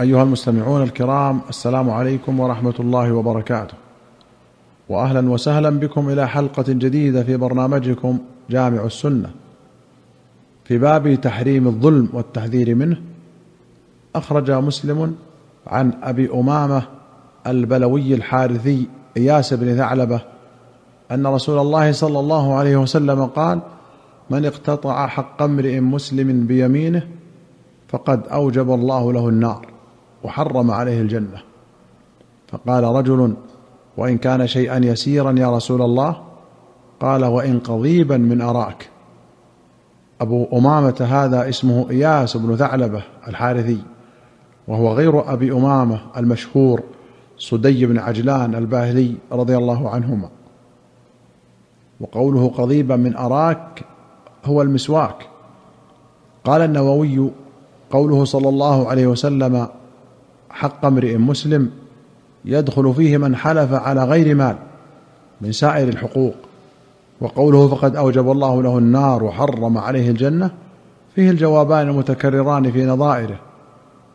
أيها المستمعون الكرام السلام عليكم ورحمة الله وبركاته. واهلا وسهلا بكم إلى حلقة جديدة في برنامجكم جامع السنة. في باب تحريم الظلم والتحذير منه أخرج مسلم عن أبي أمامة البلوي الحارثي إياس بن ثعلبة أن رسول الله صلى الله عليه وسلم قال من اقتطع حق امرئ مسلم بيمينه فقد أوجب الله له النار. وحرم عليه الجنة. فقال رجل وإن كان شيئا يسيرا يا رسول الله قال وإن قضيبا من أراك. أبو أمامة هذا اسمه إياس بن ثعلبة الحارثي وهو غير أبي أمامة المشهور صدي بن عجلان الباهلي رضي الله عنهما. وقوله قضيبا من أراك هو المسواك. قال النووي قوله صلى الله عليه وسلم حق امرئ مسلم يدخل فيه من حلف على غير مال من سائر الحقوق. وقوله فقد أوجب الله له النار وحرم عليه الجنة فيه الجوابان المتكرران في نظائره.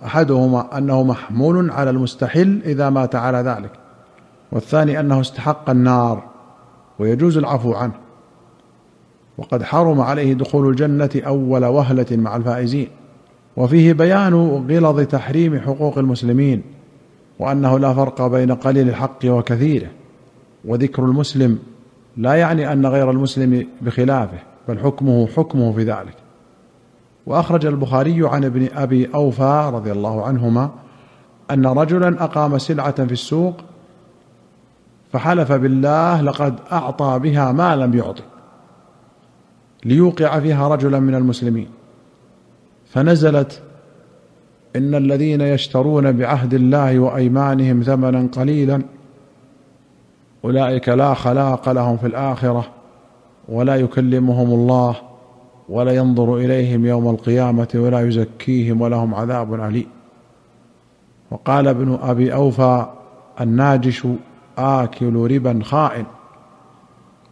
أحدهما أنه محمول على المستحل إذا مات على ذلك والثاني أنه استحق النار ويجوز العفو عنه. وقد حرم عليه دخول الجنة أول وهلة مع الفائزين. وفيه بيان غلظ تحريم حقوق المسلمين وأنه لا فرق بين قليل الحق وكثيره وذكر المسلم لا يعني أن غير المسلم بخلافه بل حكمه حكمه في ذلك. وأخرج البخاري عن ابن أبي أوفى رضي الله عنهما أن رجلا أقام سلعة في السوق فحلف بالله لقد أعطى بها ما لم يعطي ليوقع فيها رجلا من المسلمين. فنزلت إن الذين يشترون بعهد الله وأيمانهم ثمنا قليلا أولئك لا خلاق لهم في الآخرة ولا يكلمهم الله ولا ينظر إليهم يوم القيامة ولا يزكيهم ولهم عذاب عليم. وقال ابن أبي أوفى الناجش آكل ربا خائن.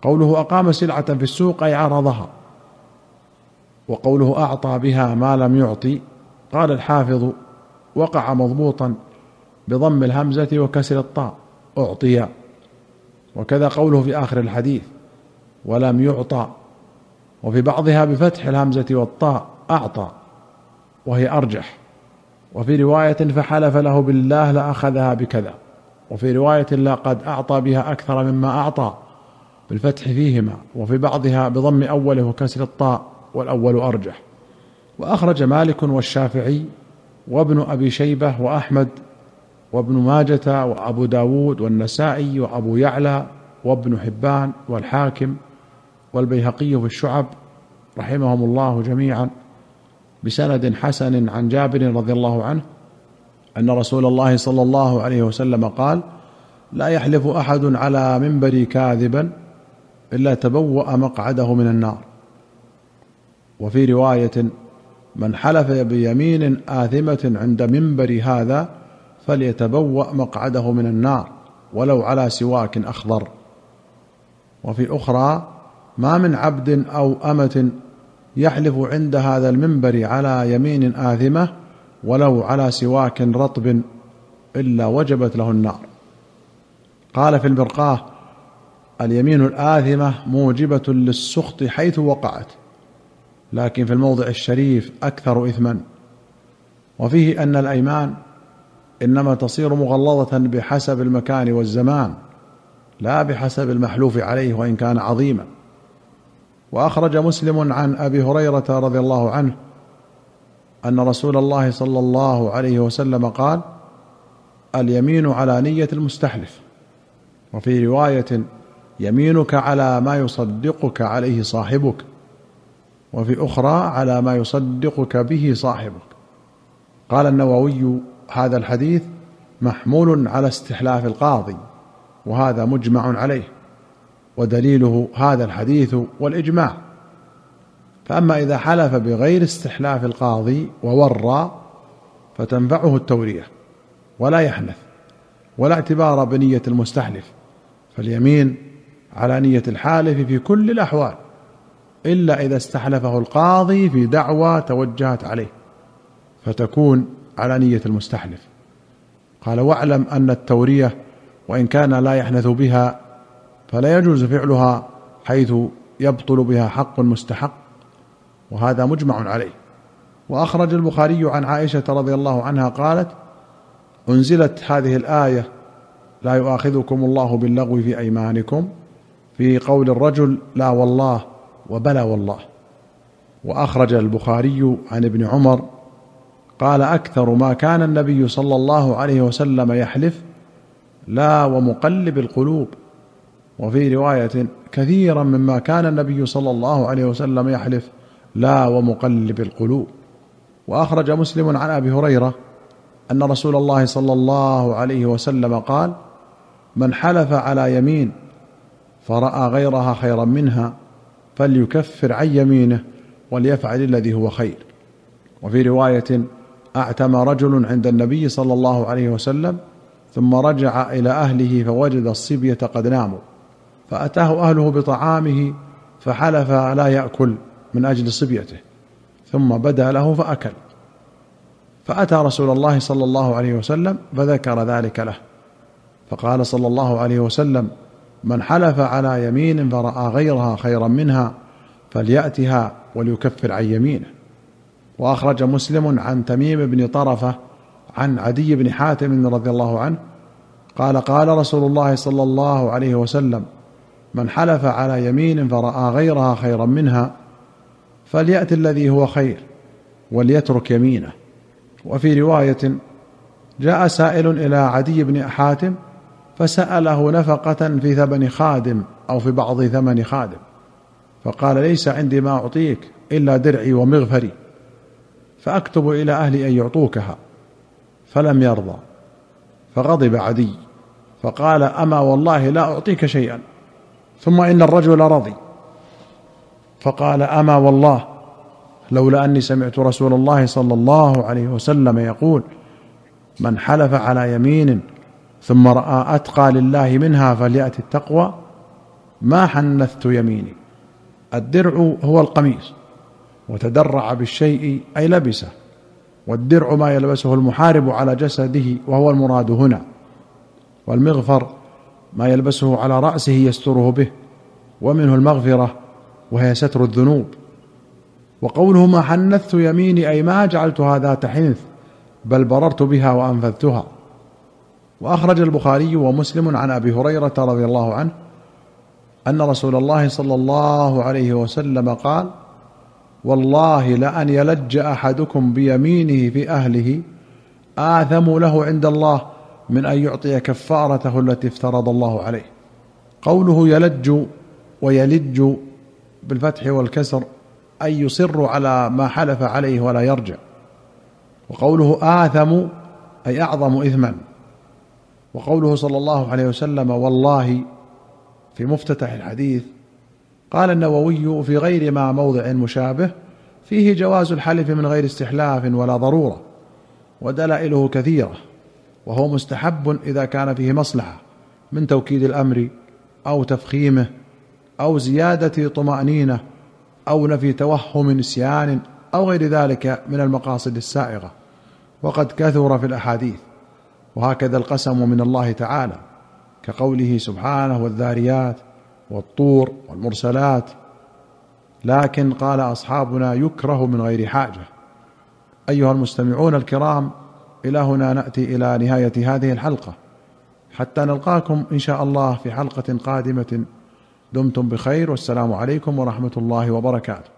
قوله أقام سلعة في السوق أي عرضها. وقوله أعطى بها ما لم يعطي قال الحافظ وقع مضبوطا بضم الهمزة وكسر الطاء أعطي. وكذا قوله في آخر الحديث ولم يعطى وفي بعضها بفتح الهمزة والطاء أعطى وهي أرجح. وفي رواية فحلف له بالله لأخذها بكذا. وفي رواية لقد أعطى بها أكثر مما أعطى بالفتح فيهما. وفي بعضها بضم أوله وكسر الطاء والأول أرجح. وأخرج مالك والشافعي وابن أبي شيبة وأحمد وابن ماجة وأبو داود والنسائي وأبو يعلى وابن حبان والحاكم والبيهقي في الشعب رحمهم الله جميعا بسند حسن عن جابر رضي الله عنه أن رسول الله صلى الله عليه وسلم قال لا يحلف أحد على منبري كاذبا إلا تبوأ مقعده من النار. وفي رواية من حلف بيمين آثمة عند منبر هذا فليتبوأ مقعده من النار ولو على سواك أخضر. وفي أخرى ما من عبد أو أمة يحلف عند هذا المنبر على يمين آثمة ولو على سواك رطب إلا وجبت له النار. قال في المرقاه اليمين الآثمة موجبة للسخط حيث وقعت لكن في الموضع الشريف أكثر اثما. وفيه أن الأيمان إنما تصير مغلظة بحسب المكان والزمان لا بحسب المحلوف عليه وإن كان عظيما. وأخرج مسلم عن أبي هريرة رضي الله عنه أن رسول الله صلى الله عليه وسلم قال اليمين على نية المستحلف. وفي رواية يمينك على ما يصدقك عليه صاحبك. وفي أخرى على ما يصدقك به صاحبك. قال النووي هذا الحديث محمول على استحلاف القاضي وهذا مجمع عليه ودليله هذا الحديث والإجماع. فأما إذا حلف بغير استحلاف القاضي وورى فتنفعه التورية ولا يحنث ولا اعتبار بنية المستحلف فاليمين على نية الحالف في كل الأحوال. إلا إذا استحلفه القاضي في دعوى توجهت عليه فتكون على نية المستحلف. قال واعلم أن التورية وإن كان لا يحنث بها فلا يجوز فعلها حيث يبطل بها حق مستحق وهذا مجمع عليه. وأخرج البخاري عن عائشة رضي الله عنها قالت أنزلت هذه الآية لا يؤاخذكم الله باللغو في أيمانكم في قول الرجل لا والله وبلى والله. وأخرج البخاري عن ابن عمر قال أكثر ما كان النبي صلى الله عليه وسلم يحلف لا ومقلب القلوب. وفي رواية كثيرا مما كان النبي صلى الله عليه وسلم يحلف لا ومقلب القلوب. وأخرج مسلم عن أبي هريرة أن رسول الله صلى الله عليه وسلم قال من حلف على يمين فرأى غيرها خيرا منها فليكفر عن يمينه وليفعل الذي هو خير. وفي رواية أعتم رجل عند النبي صلى الله عليه وسلم ثم رجع إلى أهله فوجد الصبية قد ناموا فأتاه أهله بطعامه فحلف لا يأكل من أجل صبيته ثم بدا له فأكل. فأتى رسول الله صلى الله عليه وسلم فذكر ذلك له. فقال صلى الله عليه وسلم من حلف على يمين فرأى غيرها خيرا منها فليأتها وليكفر عن يمينه. وأخرج مسلم عن تميم بن طرفة عن عدي بن حاتم رضي الله عنه قال قال رسول الله صلى الله عليه وسلم من حلف على يمين فرأى غيرها خيرا منها فليات الذي هو خير وليترك يمينه. وفي رواية جاء سائل إلى عدي بن حاتم فسأله نفقة في ثمن خادم أو في بعض ثمن خادم فقال ليس عندي ما أعطيك إلا درعي ومغفري فأكتب إلى أهلي أن يعطوكها فلم يرضى فغضب عدي فقال أما والله لا أعطيك شيئا ثم إن الرجل رضي. فقال أما والله لولا أني سمعت رسول الله صلى الله عليه وسلم يقول من حلف على يمين ثم رأى أتقى لله منها فليأت التقوى. ما حنثت يميني. الدرع هو القميص. وتدرع بالشيء أي لبسه. والدرع ما يلبسه المحارب على جسده وهو المراد هنا. والمغفر ما يلبسه على رأسه يستره به. ومنه المغفرة وهي ستر الذنوب. وقوله ما حنثت يميني أي ما جعلتها ذات حنث بل بررت بها وأنفذتها. وأخرج البخاري ومسلم عن أبي هريرة رضي الله عنه أن رسول الله صلى الله عليه وسلم قال والله لأن يلج أحدكم بيمينه في أهله آثم له عند الله من أن يعطي كفارته التي افترض الله عليه. قوله يلج ويلج بالفتح والكسر أن يصر على ما حلف عليه ولا يرجع. وقوله آثم أي أعظم إثما. وقوله صلى الله عليه وسلم والله في مفتتح الحديث قال النووي في غير ما موضع مشابه فيه جواز الحلف من غير استحلاف ولا ضرورة ودلائله كثيرة وهو مستحب إذا كان فيه مصلحة من توكيد الأمر أو تفخيمه أو زيادة طمأنينة أو نفي توهم نسيان أو غير ذلك من المقاصد السائغة وقد كثر في الأحاديث وهكذا القسم من الله تعالى كقوله سبحانه والذاريات والطور والمرسلات. لكن قال أصحابنا يكره من غير حاجة. أيها المستمعون الكرام إلى هنا نأتي إلى نهاية هذه الحلقة. حتى نلقاكم إن شاء الله في حلقة قادمة. دمتم بخير والسلام عليكم ورحمة الله وبركاته.